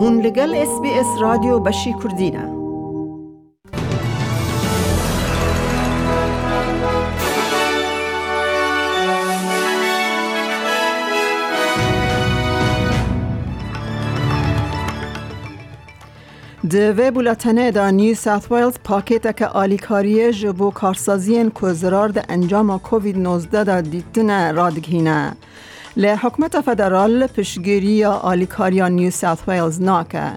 هون لگل اس بی اس رادیو بشی کردینه دوی بولتنه دا نیو ساث ویلز پاکیت که آلیکاری جبو کارسازین که زرار ده انجام کووید 19 دا دیتنه رادگهینه. لی حکمت فدرال پشگیری آلیکاریا نیو ساث ویلز ناکه.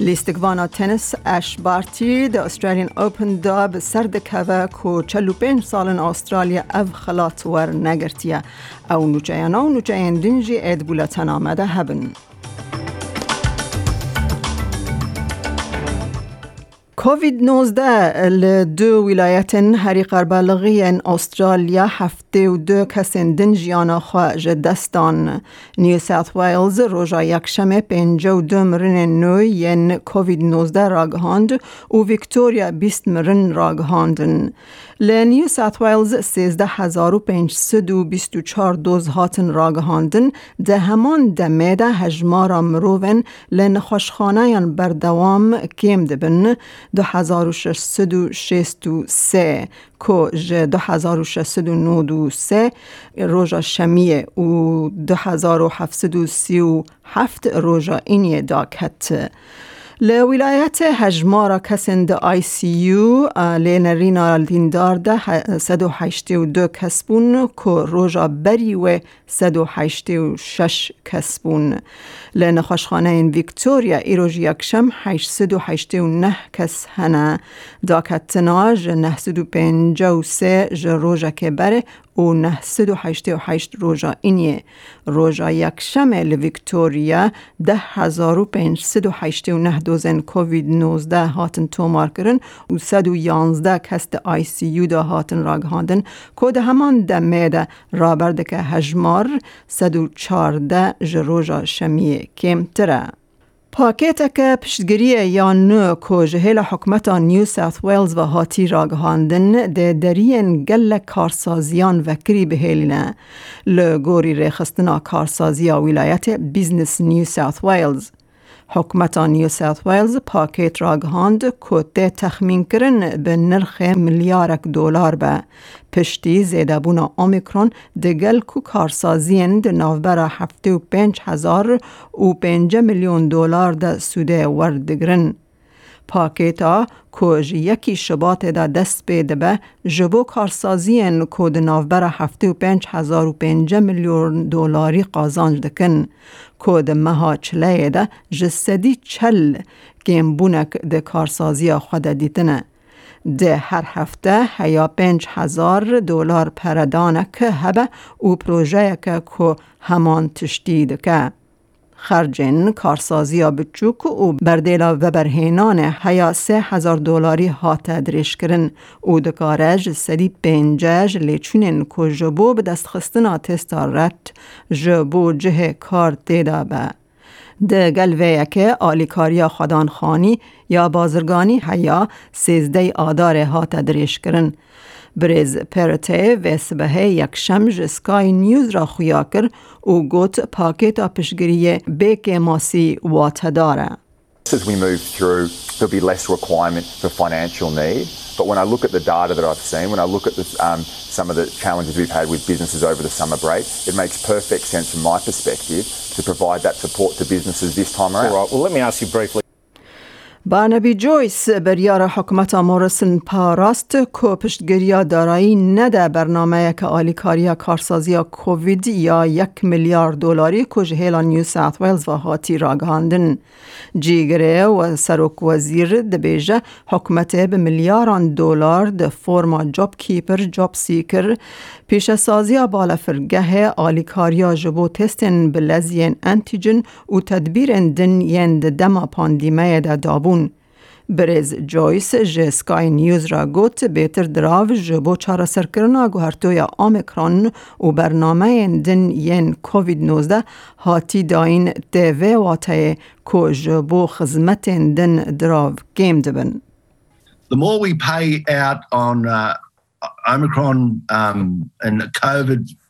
لیستگوانا تنس اش بارتی ده استرالین اوپن دا به که که چلو پینج سالن استرالیا او خلات ور نگرتیه. او نوچه او نوچه دنجی اید بولتن آمده هبن. کووید 19 لدو ولایت هری قربالغی استرالیا هفته و دو کس دن جیانا خواه جدستان نیو ساث ویلز روژا یک شمه پینجه و دو مرن نو ین کووید 19 راگهاند و ویکتوریا بیست مرن راگهاندن. لنیو ساث ویلز 13524 دوز هاتن راگهاندن. ده همان دمه ده هجمارا مروون لنخوشخانه بردوام کم دبن. 2663 که جه 2693 روژا شمیه و 2737 روژا اینیه داکت. لولایت هجمارا کسین ده آی سی یو لین رینالدین دارده 182 کس بون روژا بری و 186 کسبون، لین خوشخانه این ویکتوریا ایروژ یکشم 889 کس هنه دا کتنا جه 953 جه روژا که بره و 988 روژا اینیه روژا یکشم لویکتوریا 10589 دوزن کووید 19 هاتن تو مارکرن و سد و یانزده کست آی سی یو دا هاتن را گهاندن کود همان دا میده رابرده که هجمار سد و چارده شمیه کم تره پاکیت اکا پشتگریه یا نو که جهیل حکمتا نیو ساث ویلز و هاتی را گهاندن ده درین گل کارسازیان وکری به هیلینه لگوری ریخستنا کارسازی ویلایت بیزنس نیو ساث ویلز حکمت نیو ساوت ویلز پاکیت را گهاند تخمین کرن به نرخ میلیارک دلار به پشتی زیده بونا اومیکرون دگل کو کارسازین ده نوبر هفته و پنج هزار و پنج میلیون دلار ده سوده وردگرن. پاکیتا که یکی شبات دا دست به جبو کارسازین که ده نوبر هفته و پنج هزار و پنج میلیون دلاری قازانج دکن که ده مها چله ده جسدی چل گیم بونک ده کارسازی خود دیتنه ده هر هفته هیا پنج هزار دلار پردانه که هبه او پروژه که همان تشتید که. خرجین کارسازی بچوک و بردیلا و برهینان هیا سه هزار دلاری هات درش کرن او دکارج سدی پنجج لیچونین که جبو به دست خستنا تستا رت جبو جه کار دیدا به. ده گلوه که آلیکاریا خدان خانی یا بازرگانی هیا سیزده آدار هات درش کرن. بریز پرته و سبه یک شمج سکای نیوز را خویا کر و گوت پاکت پشگیری بیک ماسی وات داره. As we move through, there'll be less requirement for financial need. But when I look at the data that I've seen, when I look at the, um, some of the challenges we've had with businesses over the summer break, it makes perfect sense from my perspective to provide that support to businesses this time around. All right, well, let me ask you briefly. بانبی جویس بریار حکومت مورسن پاراست که پشتگیری دارایی نده برنامه که آلیکاری کارسازی کووید یا یک میلیارد دلاری که جهیلا نیو ساوت ویلز و هاتی راگهاندن. جیگره و سروک وزیر دبیجه حکومت به میلیاران دلار ده فرما جاب کیپر جاب سیکر پیش سازی بالا فرگه آلیکاریا جبو تستن بلزین انتیجن و تدبیر دن یند دما پاندیمه دابون. برز جویس جه سکای نیوز را گوت بیتر دراو جبو چارا سرکرنا گوهرتویا آمکران و برنامه دن ین کووید 19 هاتی داین تیوه واته که جبو خزمت دن دراو گیم دبن. The more we pay out on uh, Omicron um, and COVID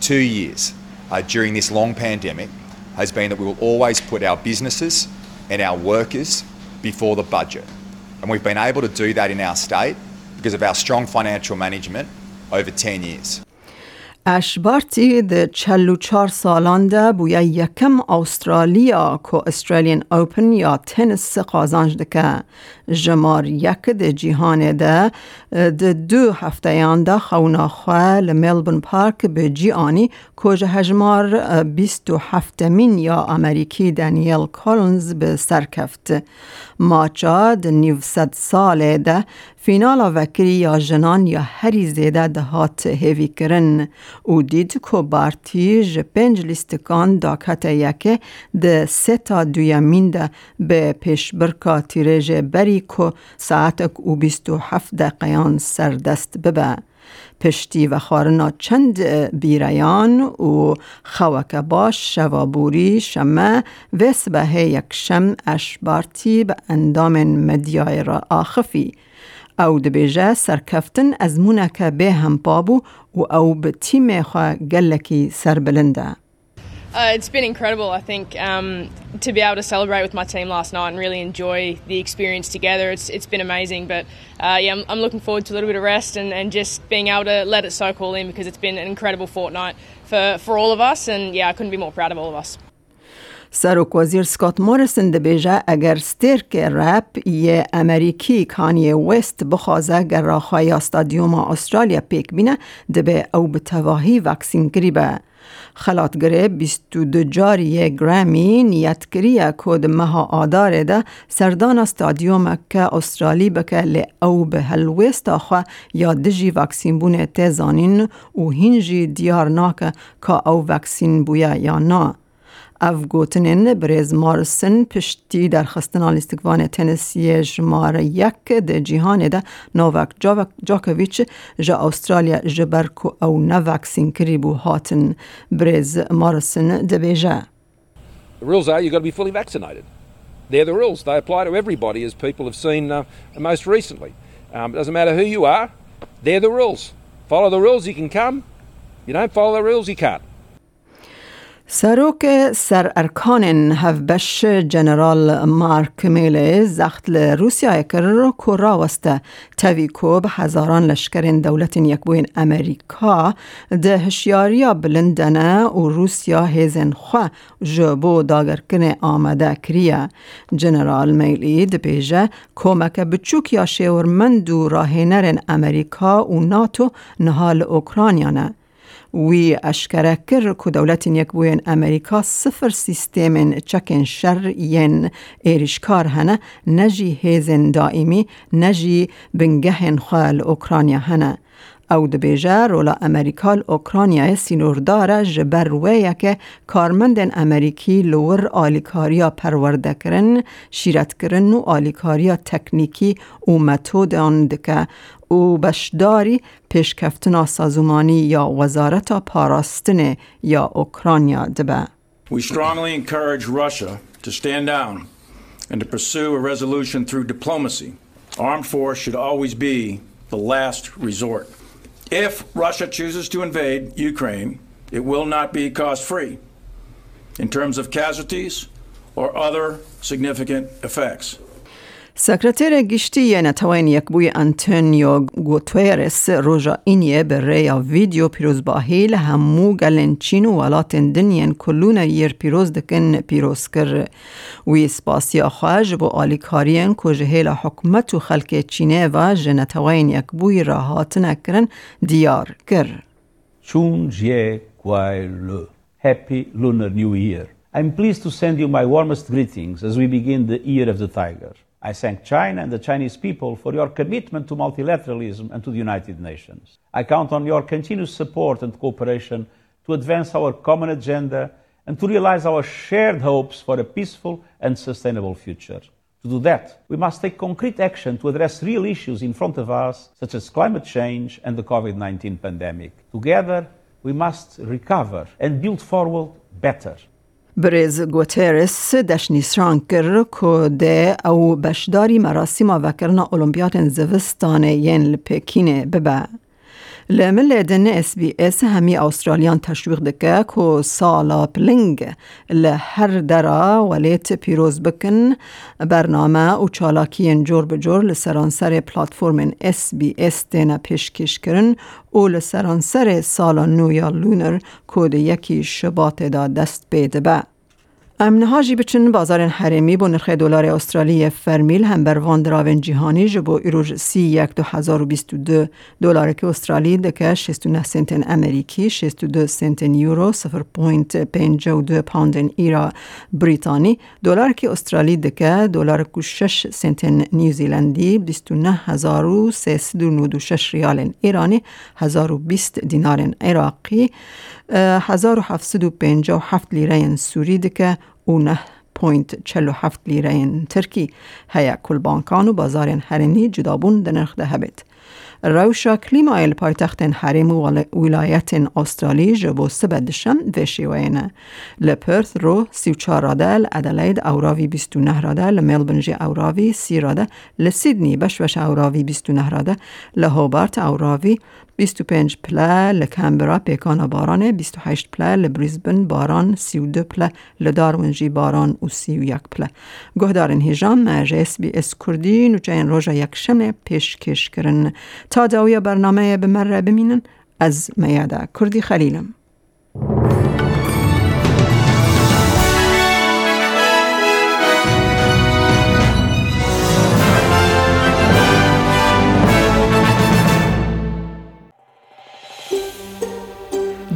two years uh, during this long pandemic has been that we will always put our businesses and our workers before the budget. And we've been able to do that in our state because of our strong financial management over 10 years. اشبارتی ده چلو چار سالان ده بویا یکم استرالیا که استرالیان اوپن یا تنس قازانج دکه جمار یک ده جیهان ده ده دو هفته یان ده خونا خواه لملبون پارک به جیانی که هجمار بیست و هفتمین یا امریکی دانیل کولنز به سرکفت ماچا ده نیوصد ساله ده فینال وکری یا جنان یا هری زیده دهات هیوی کرن. او دید که بارتی پنج لیستکان داکت یکه ده سه تا دویمین ده به پیش برکا تیرج بری که ساعت او بیست و هفت دقیان سردست ببه. پشتی و خارنا چند بیریان و خوک باش شوابوری شمه و سبه یک شم اشبارتی به اندام مدیای را آخفی. او دبیجه سرکفتن از مونکه به هم بابو و او به تیم خواه گلکی سربلنده. Uh, it's been incredible, I think, um, to be able to celebrate with my team last night and really enjoy the experience together. It's it's been amazing, but uh, yeah, I'm, I'm, looking forward to a little bit of rest and, and just being able to let it soak all in because it's been an incredible fortnight for, for all of us, and yeah, I couldn't be more proud of all of us. سروک وزیر سکات مورسن دبیجه اگر سترک رپ یه امریکی کانی وست بخوازه گر راخواه استادیوم استرالیا پیک بینه دبه او به تواهی وکسین گریبه. خلاتگره 22 جاری گرامی نیت کریه کود مها آداره ده سردان استادیوم که استرالی بکه لی او به هلویست آخوا یا دجی وکسین بونه تزانین و هینجی دیار ناکه که او وکسین بویا یا نه. او گوتنین بریز مارسن پشتی در خستنا لیستگوان تنسی جمار یک ده جیهان ده نووک جاکویچ جا استرالیا جبر کو او نوکسین کری بو هاتن بریز مارسن ده بیجه The rules are you've got to be fully vaccinated. They're the rules. They apply to everybody, as people have seen uh, most recently. Um, it doesn't matter who you are, they're the rules. Follow the rules, you can come. You don't follow the rules, you can't. سروک سر ارکان هفبش جنرال مارک میله زخت روسیا کر کو راوسته. تاوی کو به هزاران لشکرین دولت یکبوین امریکا. ده هشیاریا بلندنه و روسیا هیزن خوا جبو داگر کنه آمده کریه. جنرال میلی ده بیجه کمک بچوک یا شورمند و راهنرین امریکا و ناتو نهال اوکرانیانه. وی اشکره کر که دولت یک بوین امریکا صفر سیستم چکن شر ین ایرشکار هنه نجی هیزن دائمی نجی بنگهن خوال اوکرانیا هنه. او دبیجه رولا امریکا اوکرانیا سینور داره جبر ویه که کارمندن امریکی لور آلیکاریا پرورده کرن شیرت کرن و آلیکاریا تکنیکی و متودان دکه او بشداری پیشکفتنا سازمانی یا وزارت پاراستن یا اوکرانیا دبه. We strongly encourage Russia to stand down and to pursue a resolution through diplomacy. Armed force should always be the last resort. If Russia chooses to invade Ukraine, it will not be cost free in terms of casualties or other significant effects. سکرتر گشتی نتوین یک بوی انتونیو گوتویرس روژا اینیه به ریا ویدیو پیروز باهی همو گلن چین و ولات دنین کلون یر پیروز دکن پیروز کر وی سپاسیا خواج بو آلیکارین که جهیل حکمت و جنتوین یک بوی راحات نکرن دیار کر چون گوای لو Happy Lunar New Year. I'm pleased to send you my warmest greetings as we begin the Year of the Tiger. I thank China and the Chinese people for your commitment to multilateralism and to the United Nations. I count on your continuous support and cooperation to advance our common agenda and to realize our shared hopes for a peaceful and sustainable future. To do that, we must take concrete action to address real issues in front of us, such as climate change and the COVID 19 pandemic. Together, we must recover and build forward better. برز گوترس دش نیسران کر که ده او بشداری مراسم و کرنا اولمپیاد زوستان ین لپکینه ببه. لمل دن اس بی اس همی استرالیان تشویق دکه که سالا پلنگ لهر درا ولیت پیروز بکن برنامه و چالاکی جور بجور لسرانسر پلاتفورم اس بی اس دینا پیشکش کرن و لسرانسر سالا نویا لونر کود یکی شبات دا دست بیده به. امنهاجی بچن بازار حرمی با نرخ دلار استرالی فرمیل هم بر وان دراون جهانی جبو ایروژ سی یک دو هزار و بیست دو دلار که استرالی دکه شست و نه سنتن امریکی شست و دو سنتن یورو دو پاندن ایرا بریتانی دلار که استرالی دکه دلار که شش سنتن نیوزیلندی بیست و نه هزار و سیست و نود و شش ریال ایرانی هزار و بیست دینار عراقی 1757 لیره سوری دکه و نه پوینت 47 لیره ترکی هیا کل بانکان و بازار هرنی جدابون در نرخ ده هبت. روشا کلیمای پایتخت حریم و ولایت استرالی جبو سبدشم و شیوینه. لپرث رو سی و چار راده لادلید اوراوی بیست نه راده لملبن جی اوراوی سی راده لسیدنی بش بش اوراوی بیست و نه راده لهوبارت اوراوی 25 پله لکمبرا پیکان باران 28 پله لبریزبن باران 32 پله لدارونجی باران و 31 پله. گهدارن هیجام مرج اس بی اس کردی نوچه این روژا یک شمه پیش کش کرن. تا داوی برنامه بمره بمینن از میاده کردی خلیلم.